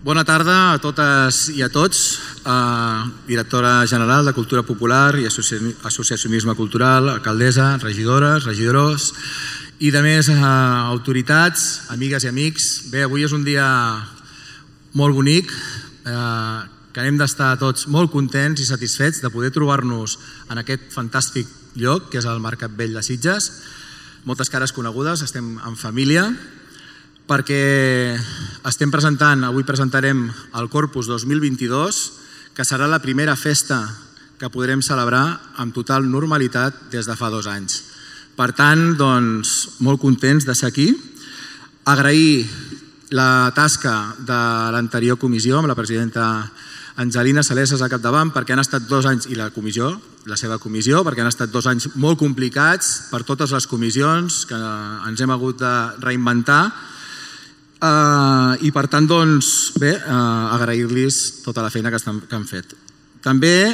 Bona tarda a totes i a tots. Uh, directora general de Cultura Popular i Associacionisme Cultural, alcaldessa, regidores, regidors i de més uh, autoritats, amigues i amics. Bé, avui és un dia molt bonic, uh, que hem d'estar tots molt contents i satisfets de poder trobar-nos en aquest fantàstic lloc que és el Mercat Vell de Sitges. Moltes cares conegudes, estem en família, perquè estem presentant, avui presentarem el Corpus 2022, que serà la primera festa que podrem celebrar amb total normalitat des de fa dos anys. Per tant, doncs, molt contents de ser aquí. Agrair la tasca de l'anterior comissió amb la presidenta Angelina Saleses al capdavant perquè han estat dos anys, i la comissió, la seva comissió, perquè han estat dos anys molt complicats per totes les comissions que ens hem hagut de reinventar Uh, I per tant, doncs, bé, uh, agrair-los tota la feina que, estan, que han fet. També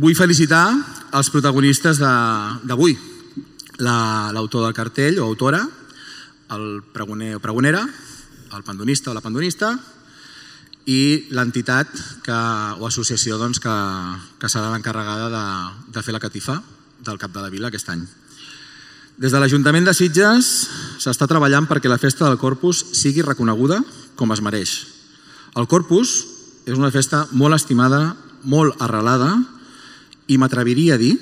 vull felicitar els protagonistes d'avui, l'autor la, del cartell o autora, el pregoner o pregonera, el pandonista o la pandonista i l'entitat o associació doncs, que, que serà l'encarregada de, de fer la catifa del cap de la vila aquest any. Des de l'Ajuntament de Sitges s'està treballant perquè la festa del Corpus sigui reconeguda com es mereix. El Corpus és una festa molt estimada, molt arrelada i m'atreviria a dir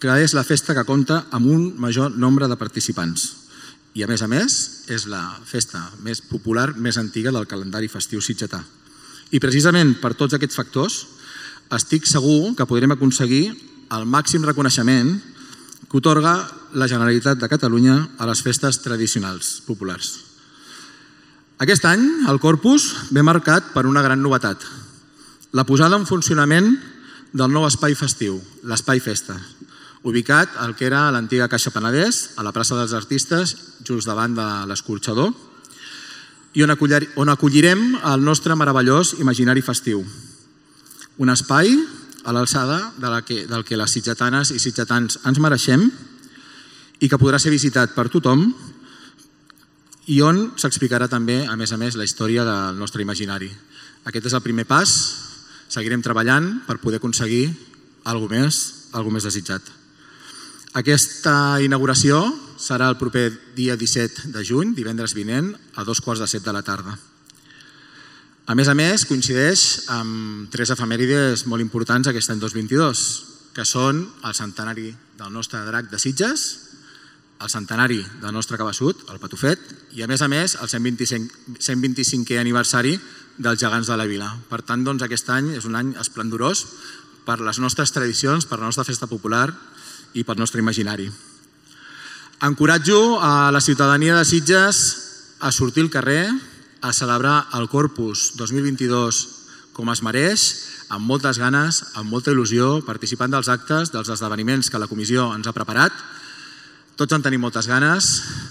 que és la festa que compta amb un major nombre de participants. I a més a més és la festa més popular, més antiga del calendari festiu sitgetà. I precisament per tots aquests factors estic segur que podrem aconseguir el màxim reconeixement que otorga la Generalitat de Catalunya a les festes tradicionals populars. Aquest any el Corpus ve marcat per una gran novetat, la posada en funcionament del nou espai festiu, l'Espai Festa, ubicat al que era l'antiga Caixa Penedès, a la plaça dels Artistes, just davant de l'escorxador, i on, acollirem el nostre meravellós imaginari festiu. Un espai a l'alçada de la que, del que les sitgetanes i sitgetans ens mereixem i que podrà ser visitat per tothom i on s'explicarà també, a més a més, la història del nostre imaginari. Aquest és el primer pas, seguirem treballant per poder aconseguir alguna més, alguna més desitjat. Aquesta inauguració serà el proper dia 17 de juny, divendres vinent, a dos quarts de set de la tarda. A més a més, coincideix amb tres efemèrides molt importants aquest any 2022, que són el centenari del nostre drac de Sitges, el centenari del nostre cabassut, el Patufet, i a més a més el 125, 125è aniversari dels gegants de la vila. Per tant, doncs, aquest any és un any esplendorós per les nostres tradicions, per la nostra festa popular i pel nostre imaginari. Encoratjo a la ciutadania de Sitges a sortir al carrer, a celebrar el Corpus 2022 com es mereix, amb moltes ganes, amb molta il·lusió, participant dels actes, dels esdeveniments que la comissió ens ha preparat. Tots en tenim moltes ganes,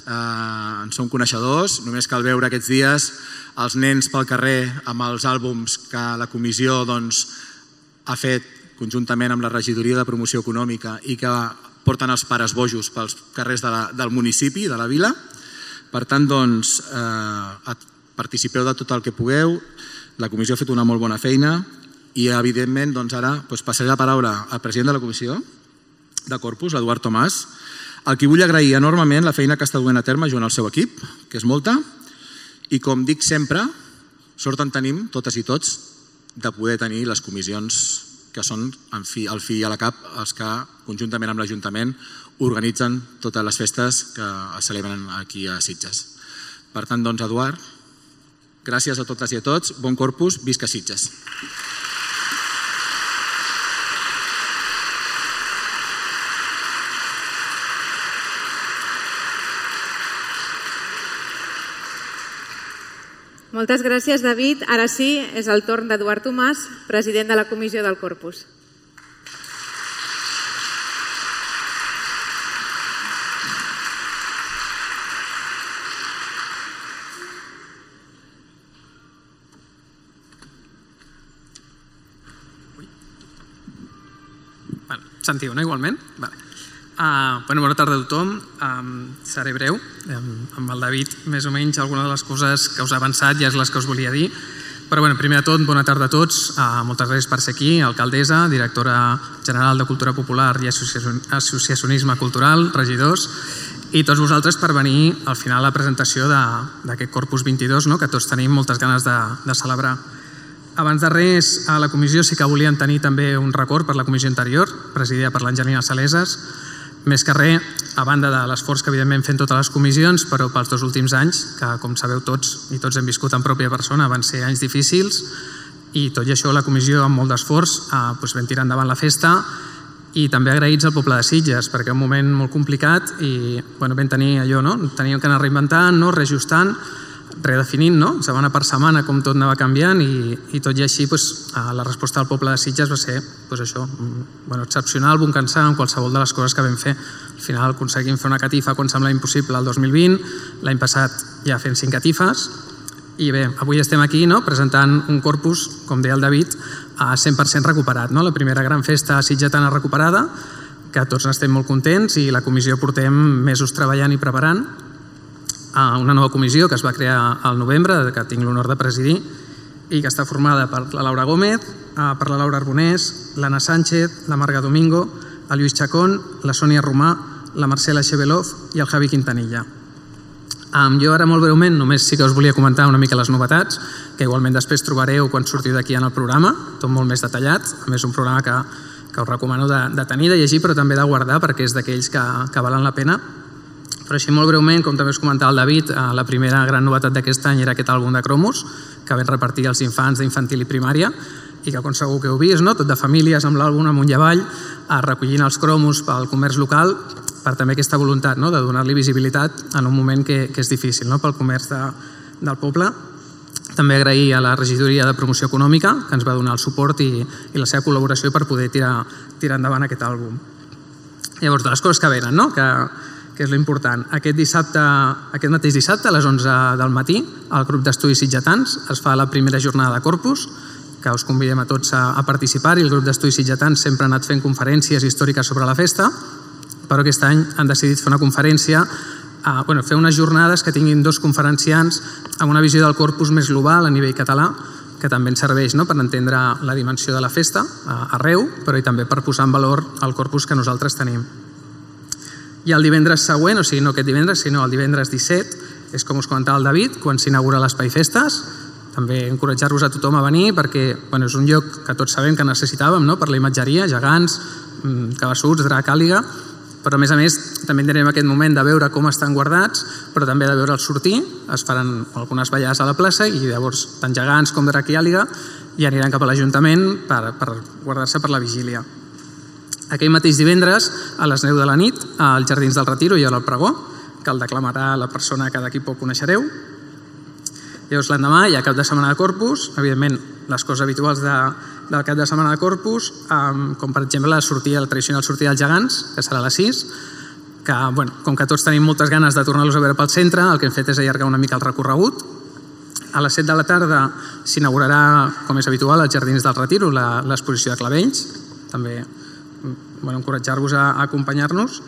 eh, en som coneixedors, només cal veure aquests dies els nens pel carrer amb els àlbums que la comissió doncs, ha fet conjuntament amb la regidoria de promoció econòmica i que porten els pares bojos pels carrers de la, del municipi, de la vila. Per tant, doncs, eh, participeu de tot el que pugueu, la comissió ha fet una molt bona feina i evidentment doncs ara doncs, passaré la paraula al president de la comissió de Corpus, Eduard Tomàs, al qui vull agrair enormement la feina que està duent a terme junt al seu equip, que és molta, i com dic sempre, sort en tenim, totes i tots, de poder tenir les comissions que són en fi, al fi i a la cap els que, conjuntament amb l'Ajuntament, organitzen totes les festes que es celebren aquí a Sitges. Per tant, doncs, Eduard, Gràcies a totes i a tots. Bon corpus. Visca Sitges. Moltes gràcies, David. Ara sí, és el torn d'Eduard Tomàs, president de la Comissió del Corpus. Sentiu, no? Igualment? Vale. Uh, bueno, bona tarda a tothom. Um, seré breu. Um, amb el David, més o menys, alguna de les coses que us ha avançat ja és les que us volia dir. Però, bueno, primer de tot, bona tarda a tots. Uh, moltes gràcies per ser aquí. Alcaldessa, directora general de Cultura Popular i Associacionisme Cultural, regidors, i tots vosaltres per venir al final a la presentació d'aquest Corpus 22, no? que tots tenim moltes ganes de, de celebrar. Abans de res, a la comissió sí que volíem tenir també un record per la comissió anterior, presidida per l'Angelina Saleses, més que res, a banda de l'esforç que evidentment fent totes les comissions, però pels dos últims anys, que com sabeu tots i tots hem viscut en pròpia persona, van ser anys difícils i tot i això la comissió amb molt d'esforç eh, doncs vam tirar endavant la festa i també agraïts al poble de Sitges perquè un moment molt complicat i bueno, vam tenir allò, no? teníem que anar reinventant, no? reajustant redefinint no? setmana per setmana com tot anava canviant i, i tot i així pues, la resposta del poble de Sitges va ser pues, això, mm, bueno, excepcional, bon cansar en qualsevol de les coses que vam fer. Al final aconseguim fer una catifa quan sembla impossible el 2020, l'any passat ja fent cinc catifes i bé, avui estem aquí no? presentant un corpus, com deia el David, a 100% recuperat. No? La primera gran festa sitgetana recuperada, que tots n'estem molt contents i la comissió portem mesos treballant i preparant a una nova comissió que es va crear al novembre, que tinc l'honor de presidir, i que està formada per la Laura Gómez, per la Laura Arbonés, l'Anna Sánchez, la Marga Domingo, el Lluís Chacón, la Sònia Romà, la Marcela Xebelov i el Javi Quintanilla. Um, jo ara molt breument només sí que us volia comentar una mica les novetats, que igualment després trobareu quan sortiu d'aquí en el programa, tot molt més detallat, a més un programa que, que us recomano de, de tenir, de llegir, però també de guardar perquè és d'aquells que, que valen la pena però així molt breument, com també us comentava el David, eh, la primera gran novetat d'aquest any era aquest àlbum de cromos que vam repartir als infants d'infantil i primària i que com segur que heu vist, no? tot de famílies amb l'àlbum amunt i avall, eh, recollint els cromos pel comerç local per també aquesta voluntat no? de donar-li visibilitat en un moment que, que és difícil no? pel comerç de, del poble. També agrair a la regidoria de promoció econòmica que ens va donar el suport i, i la seva col·laboració per poder tirar, tirar endavant aquest àlbum. Llavors, de les coses que venen, no? que, que és l'important. Aquest dissabte, aquest mateix dissabte, a les 11 del matí, al grup d'estudis sitgetans es fa la primera jornada de Corpus, que us convidem a tots a, a participar-hi. El grup d'estudis sitgetans sempre ha anat fent conferències històriques sobre la festa, però aquest any han decidit fer una conferència a, bueno, fer unes jornades que tinguin dos conferenciants amb una visió del corpus més global a nivell català, que també ens serveix no? per entendre la dimensió de la festa arreu, però i també per posar en valor el corpus que nosaltres tenim. I el divendres següent, o sigui, no aquest divendres, sinó el divendres 17, és com us comentava el David, quan s'inaugura l'Espai Festes. També encoratjar-vos a tothom a venir perquè bueno, és un lloc que tots sabem que necessitàvem no? per la imatgeria, gegants, mm, cabassuts, drac, àliga, però a més a més també tindrem aquest moment de veure com estan guardats, però també de veure'ls sortir, es faran algunes ballades a la plaça i llavors tant gegants com drac i àliga i aniran cap a l'Ajuntament per, per guardar-se per la vigília. Aquell mateix divendres, a les 9 de la nit, als Jardins del Retiro hi haurà el pregó, que el declamarà la persona que d'aquí poc coneixereu. Llavors l'endemà hi ha cap de setmana de Corpus, evidentment les coses habituals de, del cap de setmana de Corpus, com per exemple la sortida, la tradicional sortida dels gegants, que serà a les 6, que bueno, com que tots tenim moltes ganes de tornar-los a veure pel centre, el que hem fet és allargar una mica el recorregut. A les 7 de la tarda s'inaugurarà, com és habitual, als Jardins del Retiro, l'exposició de clavells, també bueno, encoratjar-vos a, a acompanyar-nos.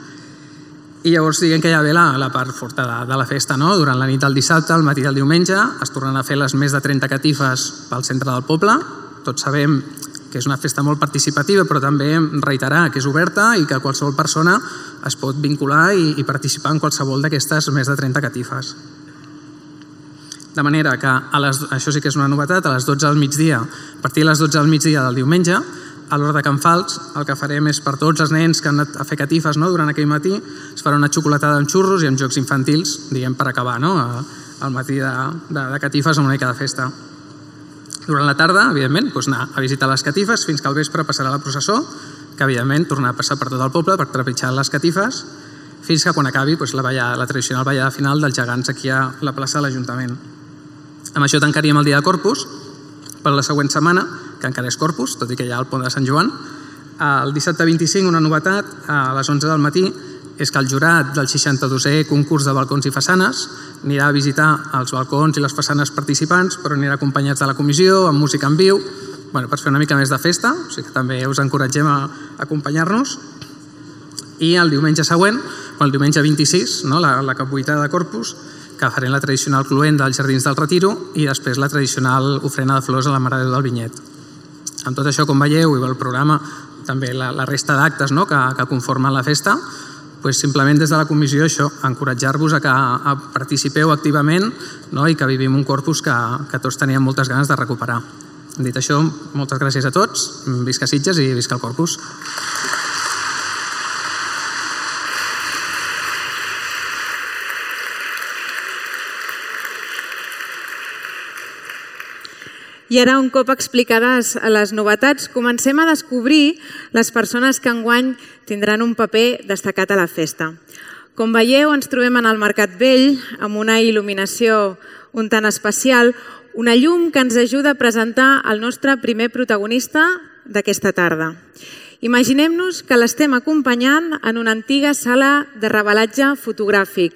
I llavors diguem que ja ve la, la part forta de, de la festa, no? Durant la nit del dissabte, al matí del diumenge, es tornen a fer les més de 30 catifes pel centre del poble. Tots sabem que és una festa molt participativa, però també reiterar que és oberta i que qualsevol persona es pot vincular i, i participar en qualsevol d'aquestes més de 30 catifes. De manera que, a les, això sí que és una novetat, a les 12 del migdia, a partir de les 12 del migdia del diumenge, a l'hora de Can Fals el que farem és per tots els nens que han anat a fer catifes no? durant aquell matí es farà una xocolatada amb xurros i amb jocs infantils diguem per acabar no? al matí de, de, de catifes amb una mica de festa durant la tarda, evidentment, doncs anar a visitar les catifes fins que al vespre passarà la processó que evidentment tornarà a passar per tot el poble per trepitjar les catifes fins que quan acabi doncs, la, ballada, la tradicional ballada final dels gegants aquí a la plaça de l'Ajuntament. Amb això tancaríem el dia de Corpus per la següent setmana que encara és Corpus, tot i que hi ha el pont de Sant Joan. El dissabte 25, una novetat, a les 11 del matí, és que el jurat del 62è concurs de balcons i façanes anirà a visitar els balcons i les façanes participants, però anirà acompanyats de la comissió, amb música en viu, bueno, per fer una mica més de festa, o sigui que també us encoratgem a acompanyar-nos. I el diumenge següent, el diumenge 26, no? la, la capbuitada de Corpus, que farem la tradicional cluent dels Jardins del Retiro i després la tradicional ofrena de flors a la Mare de Déu del Vinyet. Amb tot això, com veieu, i el programa, també la, la resta d'actes no? que, que conformen la festa, pues simplement des de la comissió això, encoratjar-vos a que a participeu activament no? i que vivim un corpus que, que tots teníem moltes ganes de recuperar. Dit això, moltes gràcies a tots, visca Sitges i visca el corpus. I ara, un cop explicades les novetats, comencem a descobrir les persones que enguany tindran un paper destacat a la festa. Com veieu, ens trobem en el Mercat Vell amb una il·luminació un tant especial, una llum que ens ajuda a presentar el nostre primer protagonista d'aquesta tarda. Imaginem-nos que l'estem acompanyant en una antiga sala de revelatge fotogràfic,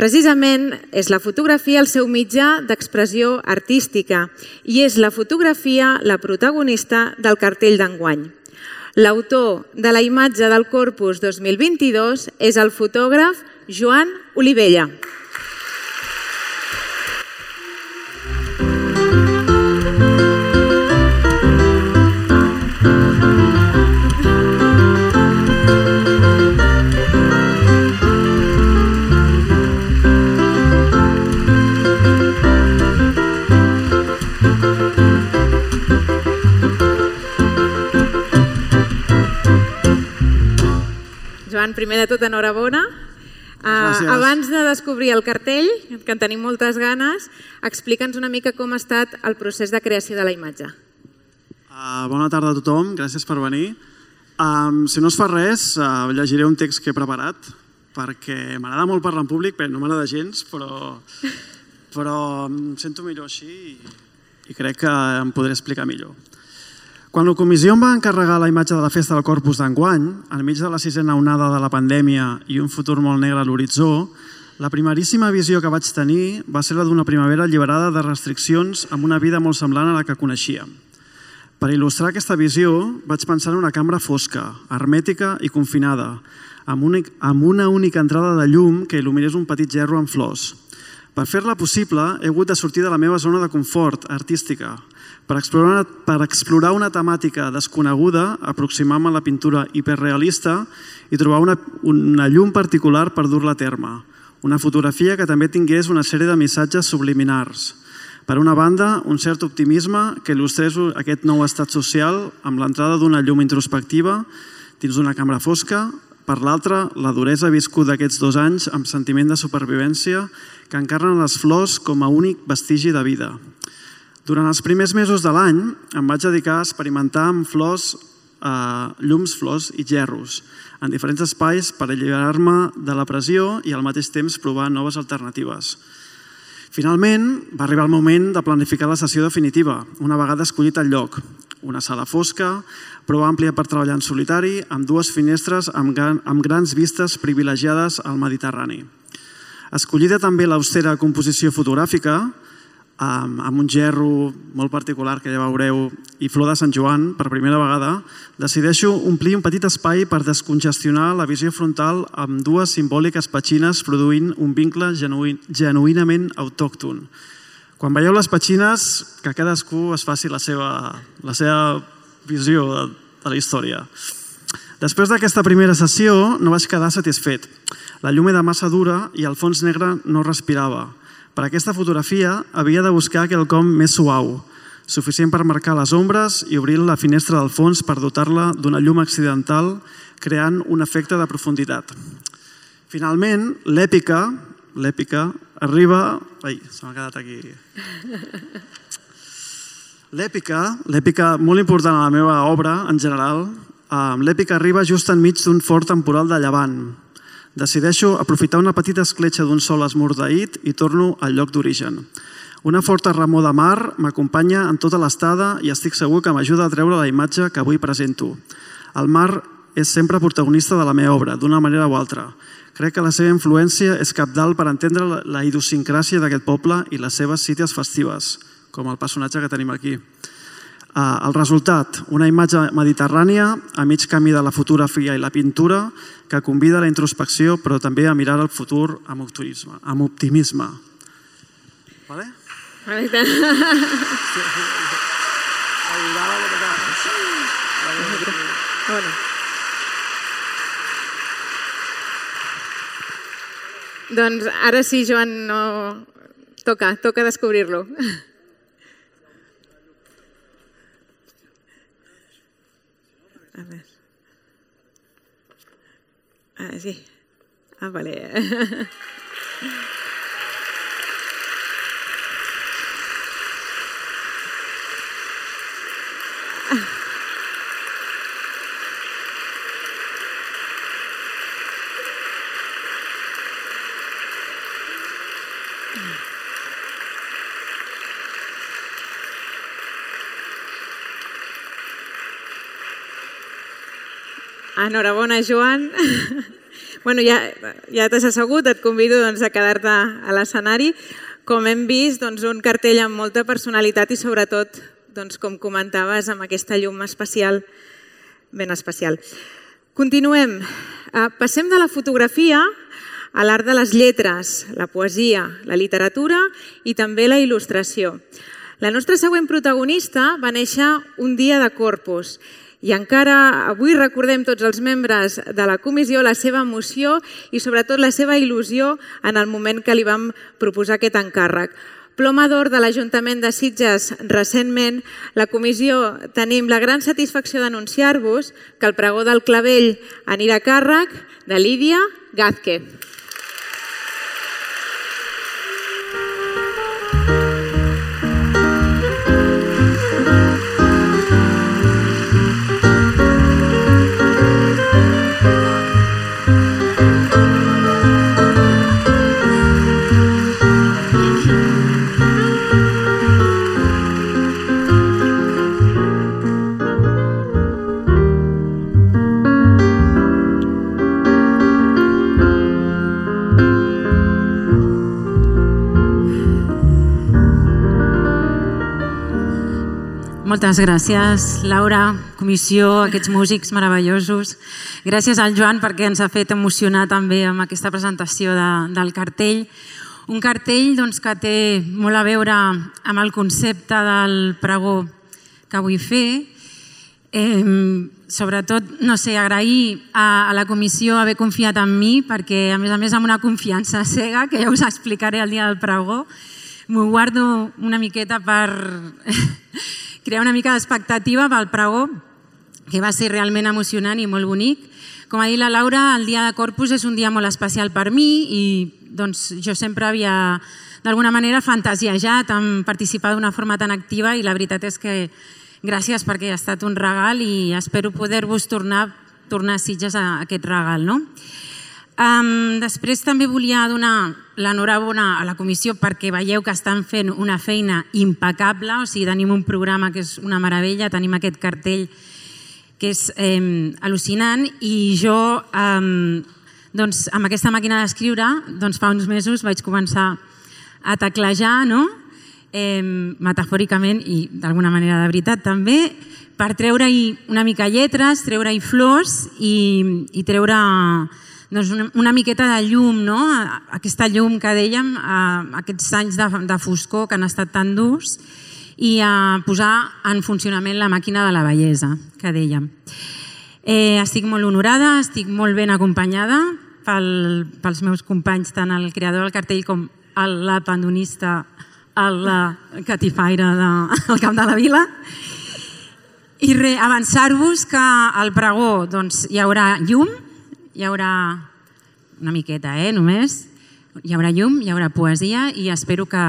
Precisament és la fotografia el seu mitjà d'expressió artística i és la fotografia la protagonista del cartell d'enguany. L'autor de la imatge del Corpus 2022 és el fotògraf Joan Olivella. Joan, primer de tot, enhorabona. Uh, abans de descobrir el cartell, que en tenim moltes ganes, explica'ns una mica com ha estat el procés de creació de la imatge. Uh, bona tarda a tothom, gràcies per venir. Um, si no es fa res, uh, llegiré un text que he preparat, perquè m'agrada molt parlar en públic, però no m'agrada gens, però, però em sento millor així i, i crec que em podré explicar millor. Quan la comissió em va encarregar la imatge de la festa del Corpus d'enguany, enmig de la sisena onada de la pandèmia i un futur molt negre a l'horitzó, la primeríssima visió que vaig tenir va ser la d'una primavera alliberada de restriccions amb una vida molt semblant a la que coneixia. Per il·lustrar aquesta visió, vaig pensar en una cambra fosca, hermètica i confinada, amb, únic, amb una única entrada de llum que il·luminés un petit gerro amb flors. Per fer-la possible, he hagut de sortir de la meva zona de confort artística, per explorar, per explorar una temàtica desconeguda, aproximar-me a la pintura hiperrealista i trobar una, una llum particular per dur-la a terme. Una fotografia que també tingués una sèrie de missatges subliminars. Per una banda, un cert optimisme que il·lustrés aquest nou estat social amb l'entrada d'una llum introspectiva dins d'una cambra fosca, per l'altra, la duresa viscuda aquests dos anys amb sentiment de supervivència que encarnen les flors com a únic vestigi de vida. Durant els primers mesos de l'any em vaig dedicar a experimentar amb flors, eh, llums, flors i gerros en diferents espais per alliberar-me de la pressió i al mateix temps provar noves alternatives. Finalment, va arribar el moment de planificar la sessió definitiva, una vegada escollit el lloc. Una sala fosca, prou àmplia per treballar en solitari, amb dues finestres amb, gran, amb grans vistes privilegiades al Mediterrani. Escollida també l'austera composició fotogràfica, amb, amb un gerro molt particular que ja veureu i flor de Sant Joan per primera vegada, decideixo omplir un petit espai per descongestionar la visió frontal amb dues simbòliques petxines produint un vincle genuïn, genuïnament autòcton. Quan veieu les petxines, que cadascú es faci la seva, la seva visió de, de la història. Després d'aquesta primera sessió no vaig quedar satisfet. La llum era massa dura i el fons negre no respirava. Per aquesta fotografia havia de buscar quelcom més suau, suficient per marcar les ombres i obrir la finestra del fons per dotar-la d'una llum accidental, creant un efecte de profunditat. Finalment, l'èpica, l'èpica arriba... Ai, se m'ha quedat aquí. L'èpica, l'èpica molt important a la meva obra en general, l'èpica arriba just enmig d'un fort temporal de llevant, Decideixo aprofitar una petita escletxa d'un sol esmordaït i torno al lloc d'origen. Una forta remor de mar m'acompanya en tota l'estada i estic segur que m'ajuda a treure la imatge que avui presento. El mar és sempre protagonista de la meva obra, d'una manera o altra. Crec que la seva influència és capdalt per entendre la idiosincràsia d'aquest poble i les seves cites festives, com el personatge que tenim aquí. Uh, el resultat, una imatge mediterrània a mig camí de la fotografia i la pintura que convida a la introspecció però també a mirar el futur amb optimisme. Amb optimisme. Vale? Bueno. Doncs ara sí, Joan, no... Toca, toca descobrir-lo. A ver. Ah, sí. Ah, vale. Enhorabona, Joan. bueno, ja, ja t'has assegut, et convido doncs, a quedar-te a l'escenari. Com hem vist, doncs, un cartell amb molta personalitat i sobretot, doncs, com comentaves, amb aquesta llum especial, ben especial. Continuem. Uh, passem de la fotografia a l'art de les lletres, la poesia, la literatura i també la il·lustració. La nostra següent protagonista va néixer un dia de Corpus i encara avui recordem tots els membres de la comissió la seva emoció i sobretot la seva il·lusió en el moment que li vam proposar aquest encàrrec. Ploma d'or de l'Ajuntament de Sitges recentment, la comissió tenim la gran satisfacció d'anunciar-vos que el pregó del clavell anirà a càrrec de Lídia Gázquez. Moltes gràcies, Laura, comissió, aquests músics meravellosos. Gràcies al Joan perquè ens ha fet emocionar també amb aquesta presentació de, del cartell. Un cartell doncs, que té molt a veure amb el concepte del pregó que vull fer. Eh, sobretot, no sé, agrair a, a la comissió haver confiat en mi perquè, a més a més, amb una confiança cega, que ja us explicaré el dia del pregó, m'ho guardo una miqueta per crear una mica d'expectativa pel pregó, que va ser realment emocionant i molt bonic. Com ha dit la Laura, el dia de Corpus és un dia molt especial per mi i doncs, jo sempre havia d'alguna manera fantasiejat en participar d'una forma tan activa i la veritat és que gràcies perquè ha estat un regal i espero poder-vos tornar, tornar a Sitges a aquest regal. No? Um, després també volia donar l'enhorabona a la comissió perquè veieu que estan fent una feina impecable, o sigui, tenim un programa que és una meravella, tenim aquest cartell que és eh, al·lucinant i jo eh, doncs, amb aquesta màquina d'escriure doncs, fa uns mesos vaig començar a teclejar, no? eh, metafòricament i d'alguna manera de veritat també, per treure-hi una mica lletres, treure-hi flors i, i treure doncs una, una miqueta de llum, no? aquesta llum que dèiem, aquests anys de, de foscor que han estat tan durs i a posar en funcionament la màquina de la bellesa, que dèiem. Eh, estic molt honorada, estic molt ben acompanyada pel, pels meus companys, tant el creador del cartell com el, la pandonista, el, la catifaire del de, Camp de la Vila. I avançar-vos que al pregó doncs, hi haurà llum, hi haurà una miqueta, eh, només, hi haurà llum, hi haurà poesia i espero que,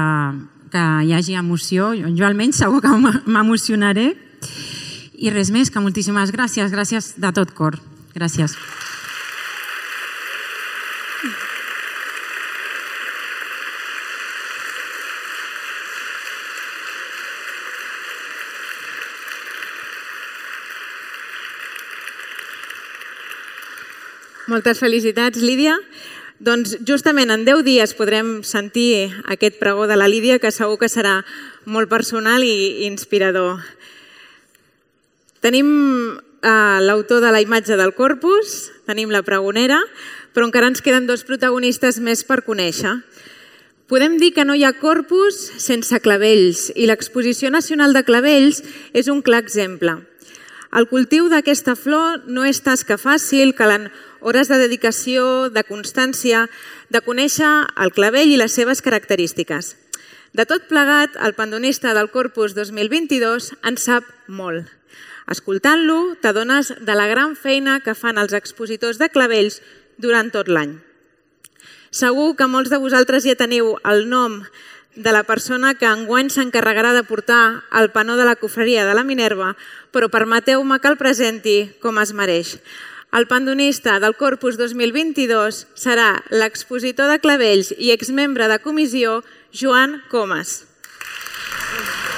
que hi hagi emoció. Jo, almenys segur que m'emocionaré. I res més, que moltíssimes gràcies, gràcies de tot cor. Gràcies. Moltes felicitats, Lídia. Doncs justament en 10 dies podrem sentir aquest pregó de la Lídia, que segur que serà molt personal i inspirador. Tenim eh, l'autor de la imatge del corpus, tenim la pregonera, però encara ens queden dos protagonistes més per conèixer. Podem dir que no hi ha corpus sense clavells i l'exposició nacional de clavells és un clar exemple. El cultiu d'aquesta flor no és tasca fàcil, calen hores de dedicació, de constància, de conèixer el clavell i les seves característiques. De tot plegat, el pandonista del Corpus 2022 en sap molt. Escoltant-lo, t'adones de la gran feina que fan els expositors de clavells durant tot l'any. Segur que molts de vosaltres ja teniu el nom de la persona que enguany s'encarregarà de portar el panó de la cofreria de la Minerva, però permeteu-me que el presenti com es mereix. El pandonista del Corpus 2022 serà l'expositor de clavells i exmembre de comissió Joan Comas. Gràcies,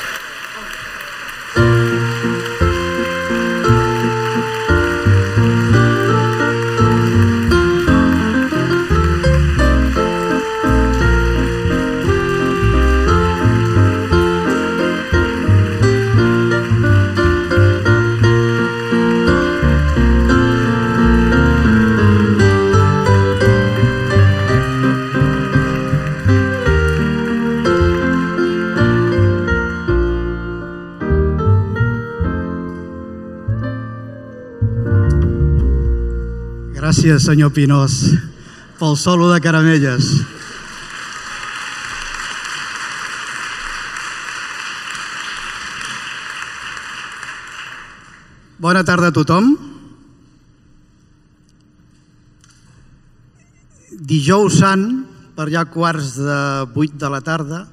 senyor Pinós, pel solo de caramelles. Bona tarda a tothom. Dijous sant, per allà quarts de vuit de la tarda,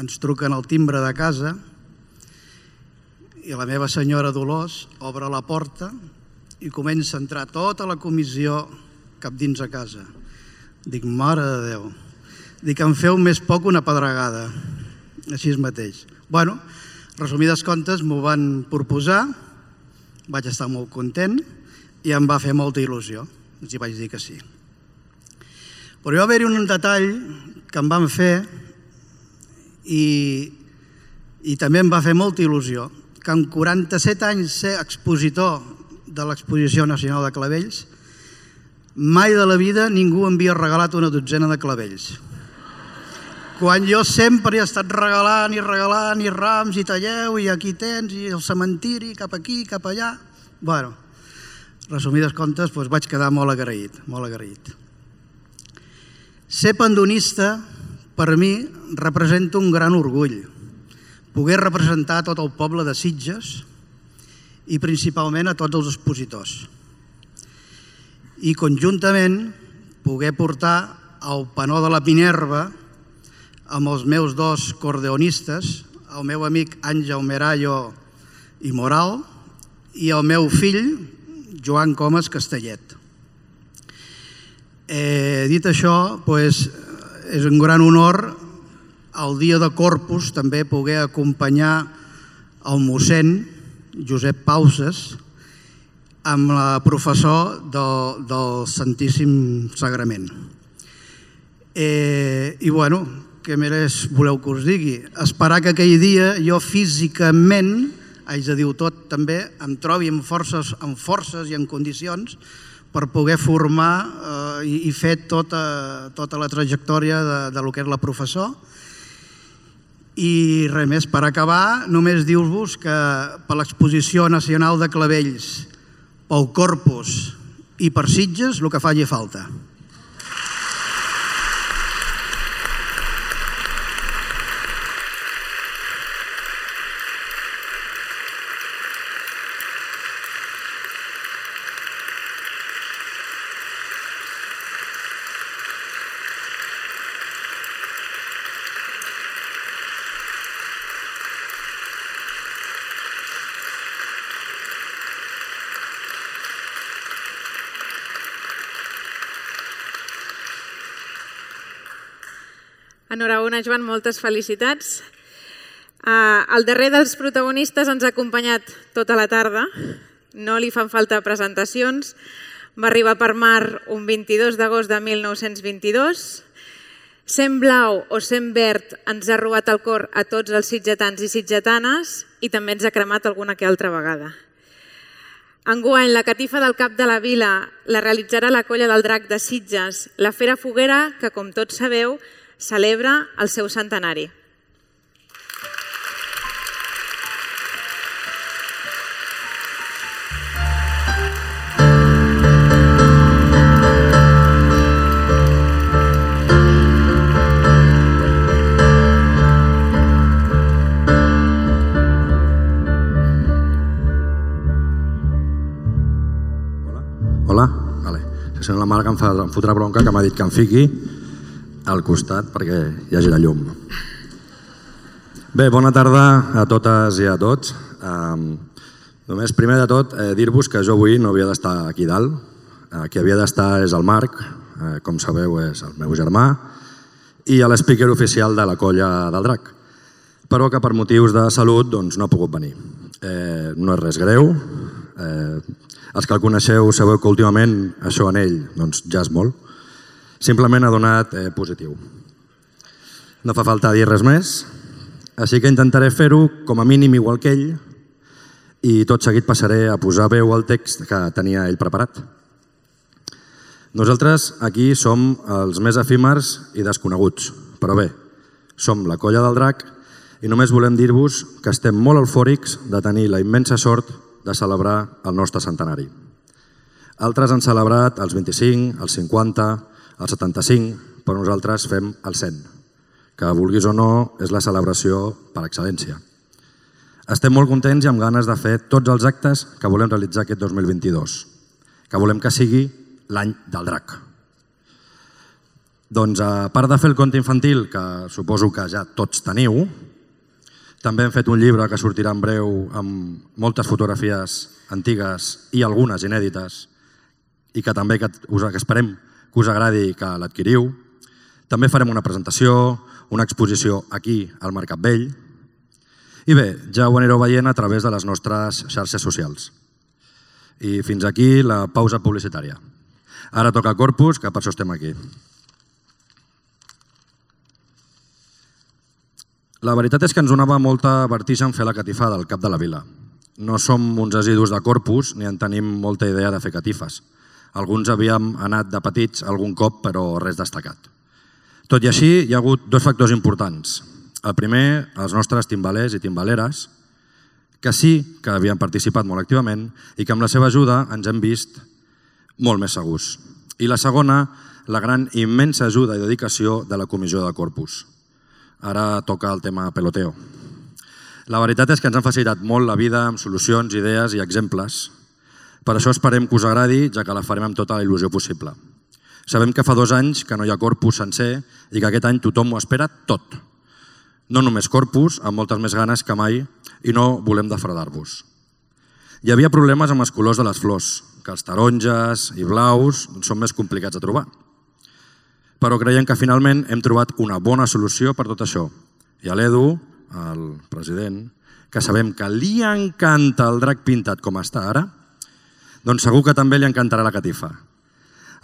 ens truquen al timbre de casa i la meva senyora Dolors obre la porta i comença a entrar tota la comissió cap dins a casa. Dic, mare de Déu. Dic, em feu més poc una pedregada. Així mateix. Bueno, resumides comptes, m'ho van proposar, vaig estar molt content i em va fer molta il·lusió. Els hi vaig dir que sí. Però hi va haver un detall que em van fer i, i també em va fer molta il·lusió, que en 47 anys ser expositor de l'Exposició Nacional de Clavells, mai de la vida ningú havia regalat una dotzena de clavells. Quan jo sempre he estat regalant i regalant i rams i talleu i aquí tens i el cementiri cap aquí, cap allà... Bueno, resumides comptes, doncs vaig quedar molt agraït, molt agraït. Ser pandonista, per mi, representa un gran orgull. Poder representar tot el poble de Sitges, i principalment a tots els expositors. I conjuntament poder portar el panó de la Minerva amb els meus dos cordeonistes, el meu amic Àngel Merayo i Moral i el meu fill Joan Comas Castellet. Eh, dit això, pues, és un gran honor el dia de Corpus també poder acompanyar el mossèn Josep Pauses, amb la professor del, del Santíssim Sagrament. Eh, I bueno, què més voleu que us digui? Esperar que aquell dia jo físicament, haig de dir tot també, em trobi amb forces, amb forces i en condicions per poder formar eh, i, i fer tota, tota la trajectòria de, de lo que és la professor i res més, per acabar, només dir-vos que per l'Exposició Nacional de Clavells, pel Corpus i per Sitges, el que faci falta. Enhorabona, Joan, moltes felicitats. Uh, el darrer dels protagonistes ens ha acompanyat tota la tarda. No li fan falta presentacions. Va arribar per mar un 22 d'agost de 1922. Sent blau o sent verd ens ha robat el cor a tots els sitgetans i sitgetanes i també ens ha cremat alguna que altra vegada. Enguany, la catifa del cap de la vila la realitzarà la colla del drac de Sitges, la Fera Foguera, que, com tots sabeu, celebra el seu centenari. Hola? Vale. Si sent la mare que em, fa, em fotrà bronca que m'ha dit que em fiqui al costat perquè hi hagi la llum. Bé, bona tarda a totes i a tots. Um, només primer de tot eh, dir-vos que jo avui no havia d'estar aquí dalt. Eh, qui havia d'estar és el Marc, eh, com sabeu és el meu germà, i l'speaker oficial de la colla del Drac, però que per motius de salut doncs, no ha pogut venir. Eh, no és res greu, eh, els que el coneixeu sabeu que últimament això en ell doncs, ja és molt. Simplement ha donat eh, positiu. No fa falta dir res més, així que intentaré fer-ho com a mínim igual que ell i tot seguit passaré a posar veu al text que tenia ell preparat. Nosaltres aquí som els més efímers i desconeguts, però bé, som la colla del drac i només volem dir-vos que estem molt eufòrics de tenir la immensa sort de celebrar el nostre centenari. Altres han celebrat els 25, els 50, els 75, però nosaltres fem el 100, que vulguis o no és la celebració per excel·lència. Estem molt contents i amb ganes de fer tots els actes que volem realitzar aquest 2022, que volem que sigui l'any del drac. Doncs a part de fer el conte infantil, que suposo que ja tots teniu, també hem fet un llibre que sortirà en breu amb moltes fotografies antigues i algunes inèdites i que també que, us, que esperem que us agradi que l'adquiriu. També farem una presentació, una exposició aquí al Mercat Vell. I bé, ja ho anireu veient a través de les nostres xarxes socials. I fins aquí la pausa publicitària. Ara toca Corpus, que per això estem aquí. La veritat és que ens donava molta vertigen fer la catifada al cap de la vila. No som uns asidus de corpus ni en tenim molta idea de fer catifes. Alguns havíem anat de petits algun cop, però res destacat. Tot i així, hi ha hagut dos factors importants. El primer, els nostres timbalers i timbaleres, que sí que havien participat molt activament i que amb la seva ajuda ens hem vist molt més segurs. I la segona, la gran immensa ajuda i dedicació de la comissió de Corpus. Ara toca el tema peloteo. La veritat és que ens han facilitat molt la vida amb solucions, idees i exemples. Per això esperem que us agradi, ja que la farem amb tota la il·lusió possible. Sabem que fa dos anys que no hi ha corpus sencer i que aquest any tothom ho espera tot. No només corpus, amb moltes més ganes que mai, i no volem defraudar-vos. Hi havia problemes amb els colors de les flors, que els taronges i blaus són més complicats de trobar. Però creiem que finalment hem trobat una bona solució per tot això. I a l'Edu, el president, que sabem que li encanta el drac pintat com està ara, doncs segur que també li encantarà la catifa.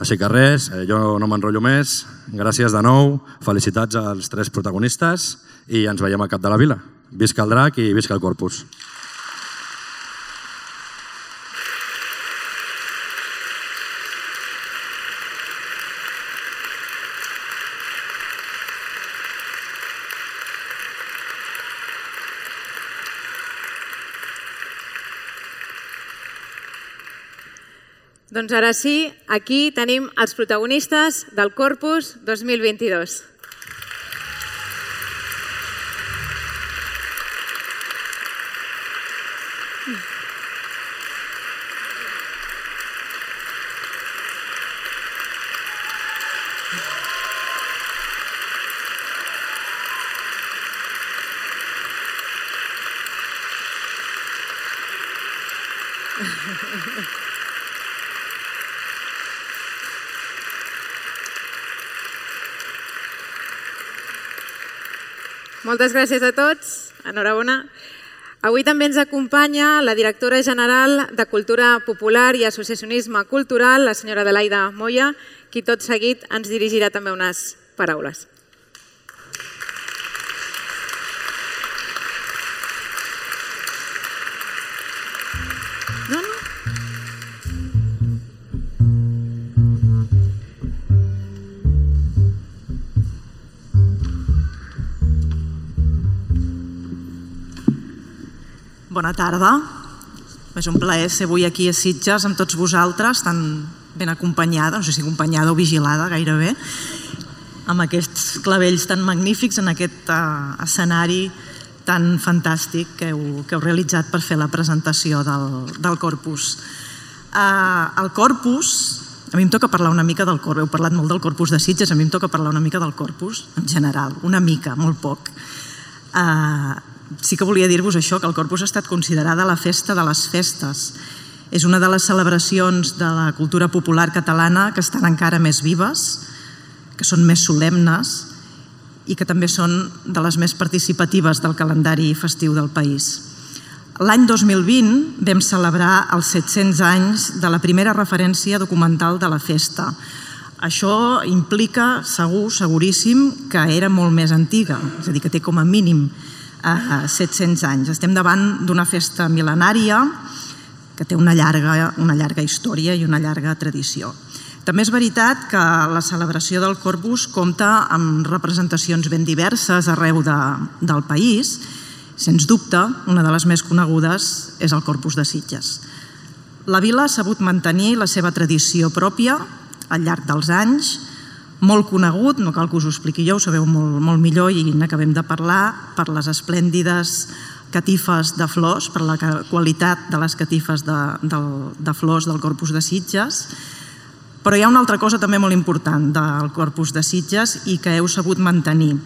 Així que res, eh, jo no m'enrotllo més. Gràcies de nou, felicitats als tres protagonistes i ens veiem al cap de la vila. Visca el drac i visca el corpus. Doncs ara sí, aquí tenim els protagonistes del Corpus 2022. Moltes gràcies a tots. Enhorabona. Avui també ens acompanya la directora general de Cultura Popular i Associacionisme Cultural, la senyora Adelaida Moya, qui tot seguit ens dirigirà també unes paraules. Bona tarda. És un plaer ser avui aquí a Sitges amb tots vosaltres, tan ben acompanyada, no sé si acompanyada o vigilada gairebé, amb aquests clavells tan magnífics en aquest uh, escenari tan fantàstic que heu, que heu realitzat per fer la presentació del, del corpus. Uh, el corpus, a mi em toca parlar una mica del corpus, heu parlat molt del corpus de Sitges, a mi em toca parlar una mica del corpus en general, una mica, molt poc. Uh, sí que volia dir-vos això, que el corpus ha estat considerada la festa de les festes. És una de les celebracions de la cultura popular catalana que estan encara més vives, que són més solemnes i que també són de les més participatives del calendari festiu del país. L'any 2020 vam celebrar els 700 anys de la primera referència documental de la festa. Això implica, segur, seguríssim, que era molt més antiga, és a dir, que té com a mínim eh, 700 anys. Estem davant d'una festa mil·lenària que té una llarga, una llarga història i una llarga tradició. També és veritat que la celebració del Corpus compta amb representacions ben diverses arreu de, del país. Sens dubte, una de les més conegudes és el Corpus de Sitges. La vila ha sabut mantenir la seva tradició pròpia al llarg dels anys, molt conegut, no cal que us ho expliqui jo, ho sabeu molt, molt millor i n'acabem de parlar, per les esplèndides catifes de flors, per la qualitat de les catifes de, de, de flors del Corpus de Sitges, però hi ha una altra cosa també molt important del Corpus de Sitges i que heu sabut mantenir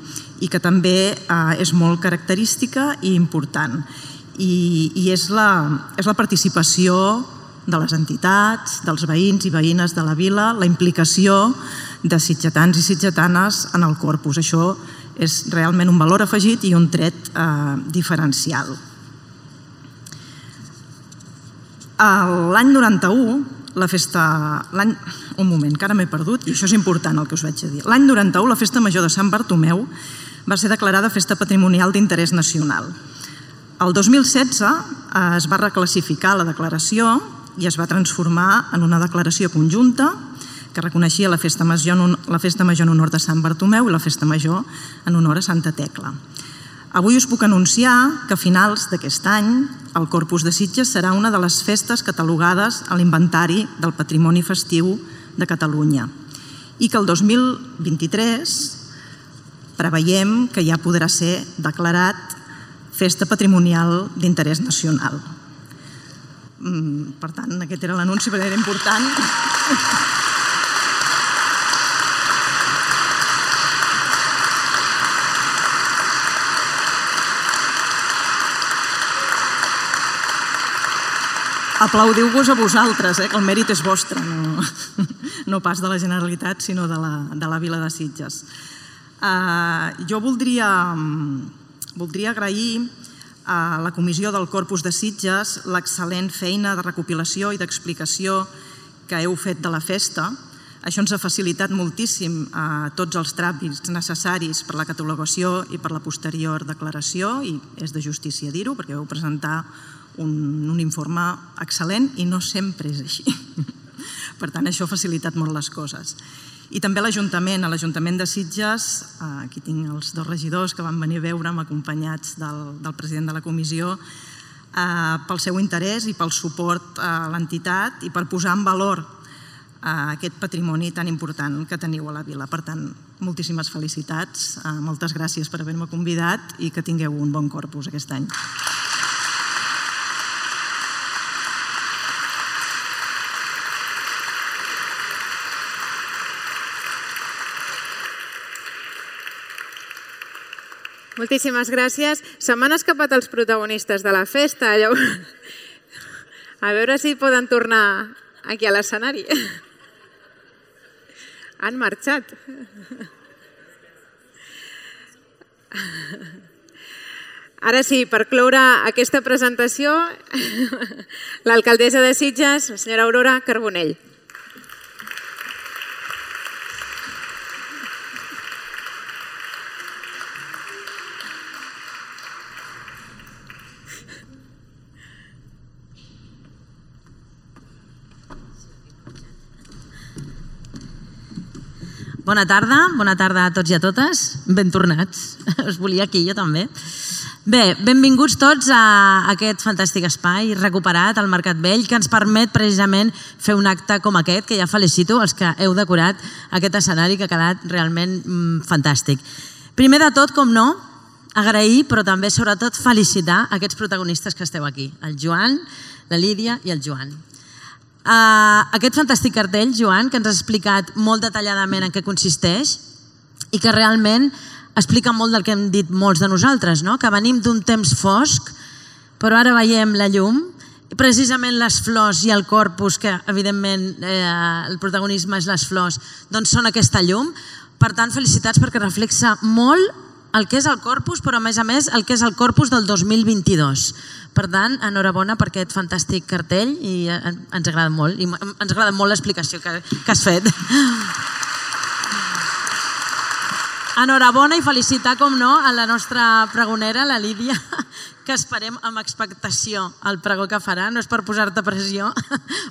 i que també eh, és molt característica i important. I, i és, la, és la participació de les entitats, dels veïns i veïnes de la vila, la implicació de sitgetans i sitgetanes en el corpus. Això és realment un valor afegit i un tret eh, diferencial. L'any 91, la festa... Un moment, que ara m'he perdut, i això és important el que us vaig a dir. L'any 91, la festa major de Sant Bartomeu va ser declarada festa patrimonial d'interès nacional. El 2016 eh, es va reclassificar la declaració i es va transformar en una declaració conjunta que reconeixia la festa, major, la festa major en honor de Sant Bartomeu i la festa major en honor a Santa Tecla. Avui us puc anunciar que a finals d'aquest any el Corpus de Sitges serà una de les festes catalogades a l'inventari del patrimoni festiu de Catalunya i que el 2023 preveiem que ja podrà ser declarat festa patrimonial d'interès nacional. Mm, per tant, aquest era l'anunci perquè era important. Aplaudiu-vos a vosaltres, eh, que el mèrit és vostre, no, no pas de la Generalitat, sinó de la, de la Vila de Sitges. Uh, jo voldria, voldria agrair a la comissió del Corpus de Sitges l'excel·lent feina de recopilació i d'explicació que heu fet de la festa. Això ens ha facilitat moltíssim a tots els tràmits necessaris per la catalogació i per la posterior declaració i és de justícia dir-ho perquè vau presentar un, un informe excel·lent i no sempre és així. Per tant, això ha facilitat molt les coses. I també l'Ajuntament, a l'Ajuntament de Sitges, aquí tinc els dos regidors que van venir a veure'm acompanyats del, del president de la comissió, eh, pel seu interès i pel suport a l'entitat i per posar en valor eh, aquest patrimoni tan important que teniu a la vila. Per tant, moltíssimes felicitats, eh, moltes gràcies per haver-me convidat i que tingueu un bon corpus aquest any. Moltíssimes gràcies. Se m'han escapat els protagonistes de la festa. Llavors... A veure si poden tornar aquí a l'escenari. Han marxat. Ara sí, per cloure aquesta presentació, l'alcaldessa de Sitges, la senyora Aurora Carbonell. Bona tarda, bona tarda a tots i a totes. Ben tornats. Us volia aquí, jo també. Bé, benvinguts tots a aquest fantàstic espai recuperat al Mercat Vell que ens permet precisament fer un acte com aquest, que ja felicito els que heu decorat aquest escenari que ha quedat realment mm, fantàstic. Primer de tot, com no, agrair, però també sobretot felicitar aquests protagonistes que esteu aquí, el Joan, la Lídia i el Joan. Uh, aquest fantàstic cartell, Joan, que ens has explicat molt detalladament en què consisteix i que realment explica molt del que hem dit molts de nosaltres, no? que venim d'un temps fosc, però ara veiem la llum, precisament les flors i el corpus, que evidentment eh, el protagonisme és les flors, doncs són aquesta llum. Per tant, felicitats perquè reflexa molt el que és el corpus, però a més a més el que és el corpus del 2022. Per tant, enhorabona per aquest fantàstic cartell i eh, ens agrada molt, i ens agrada molt l'explicació que, que has fet. Enhorabona i felicitar, com no, a la nostra pregonera, la Lídia, que esperem amb expectació el pregó que farà. No és per posar-te pressió,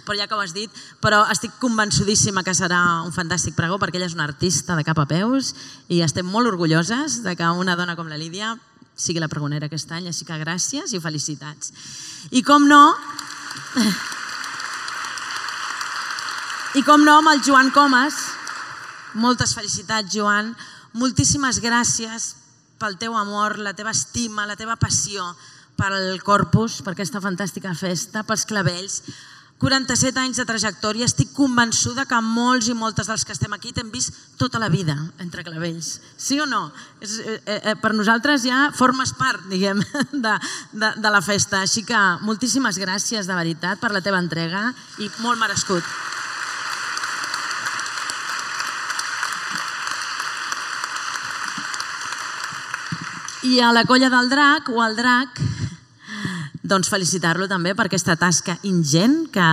però ja ho has dit, però estic convençudíssima que serà un fantàstic pregó perquè ella és una artista de cap a peus i estem molt orgulloses de que una dona com la Lídia sigui la pregonera aquest any, així que gràcies i felicitats. I com no, i com no amb el Joan Comas, moltes felicitats Joan, moltíssimes gràcies pel teu amor, la teva estima, la teva passió pel Corpus, per aquesta fantàstica festa, pels clavells. 47 anys de trajectòria, estic convençuda que molts i moltes dels que estem aquí t'hem vist tota la vida entre clavells. Sí o no? És, eh, eh, per nosaltres ja formes part, diguem, de, de, de la festa. Així que moltíssimes gràcies de veritat per la teva entrega i molt merescut. I a la colla del drac o al drac, doncs felicitar-lo també per aquesta tasca ingent, que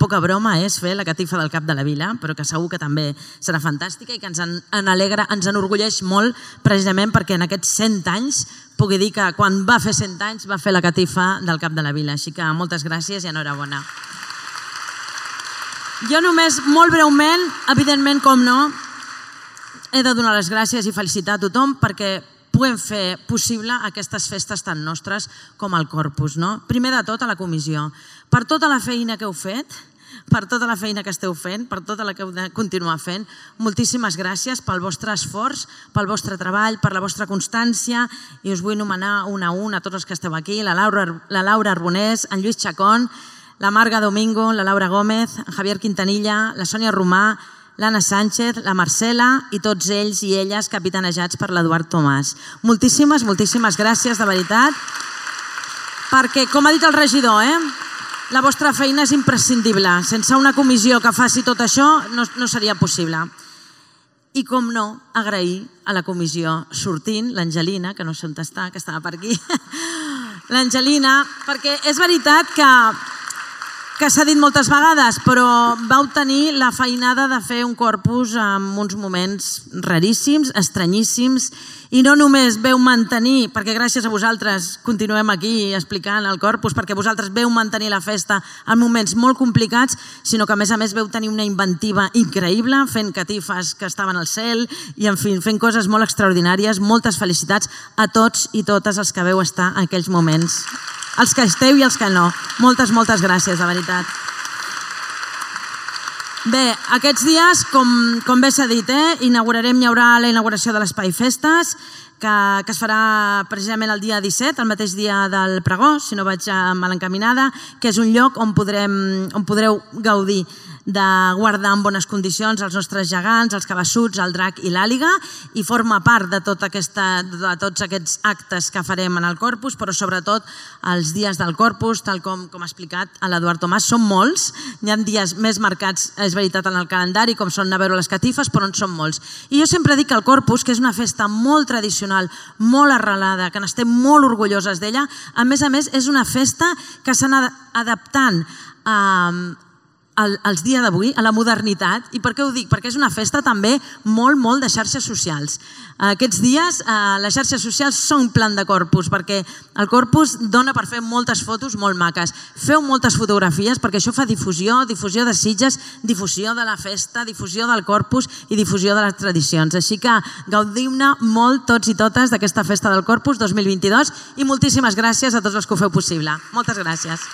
poca broma és fer la catifa del cap de la vila, però que segur que també serà fantàstica i que ens en, alegra, ens enorgulleix molt, precisament perquè en aquests 100 anys pugui dir que quan va fer 100 anys va fer la catifa del cap de la vila. Així que moltes gràcies i enhorabona. Jo només, molt breument, evidentment, com no, he de donar les gràcies i felicitar a tothom perquè puguem fer possible aquestes festes tan nostres com el Corpus. No? Primer de tot a la comissió, per tota la feina que heu fet, per tota la feina que esteu fent, per tota la que heu de continuar fent. Moltíssimes gràcies pel vostre esforç, pel vostre treball, per la vostra constància i us vull nomenar un a un a tots els que esteu aquí, la Laura, la Laura Arbonés, en Lluís Chacón, la Marga Domingo, la Laura Gómez, en Javier Quintanilla, la Sònia Romà, l'Anna Sánchez, la Marcela i tots ells i elles capitanejats per l'Eduard Tomàs. Moltíssimes, moltíssimes gràcies, de veritat, perquè, com ha dit el regidor, eh, la vostra feina és imprescindible. Sense una comissió que faci tot això no, no seria possible. I com no, agrair a la comissió sortint, l'Angelina, que no sé on està, que estava per aquí, l'Angelina, perquè és veritat que que s'ha dit moltes vegades, però vau tenir la feinada de fer un corpus en uns moments raríssims, estranyíssims, i no només veu mantenir, perquè gràcies a vosaltres continuem aquí explicant el corpus, perquè vosaltres veu mantenir la festa en moments molt complicats, sinó que a més a més veu tenir una inventiva increïble, fent catifes que estaven al cel i en fi, fent coses molt extraordinàries. Moltes felicitats a tots i totes els que veu estar en aquells moments els que esteu i els que no. Moltes, moltes gràcies, de veritat. Bé, aquests dies, com, com bé s'ha dit, eh, inaugurarem, hi haurà la inauguració de l'Espai Festes, que, que es farà precisament el dia 17, el mateix dia del pregó, si no vaig mal encaminada, que és un lloc on, podrem, on podreu gaudir de guardar en bones condicions els nostres gegants, els cabassuts, el drac i l'àliga i forma part de, tot aquesta, de tots aquests actes que farem en el Corpus, però sobretot els dies del Corpus, tal com, com ha explicat l'Eduard Tomàs, són molts. Hi ha dies més marcats, és veritat, en el calendari, com són a veure les catifes, però en són molts. I jo sempre dic que el Corpus, que és una festa molt tradicional, molt arrelada, que n'estem molt orgulloses d'ella, a més a més és una festa que s'ha anat adaptant a, al, als dies d'avui, a la modernitat. I per què ho dic? Perquè és una festa també molt, molt de xarxes socials. Aquests dies eh, les xarxes socials són plan de corpus, perquè el corpus dona per fer moltes fotos molt maques. Feu moltes fotografies perquè això fa difusió, difusió de Sitges, difusió de la festa, difusió del corpus i difusió de les tradicions. Així que gaudiu-ne molt tots i totes d'aquesta festa del corpus 2022 i moltíssimes gràcies a tots els que ho feu possible. Moltes gràcies.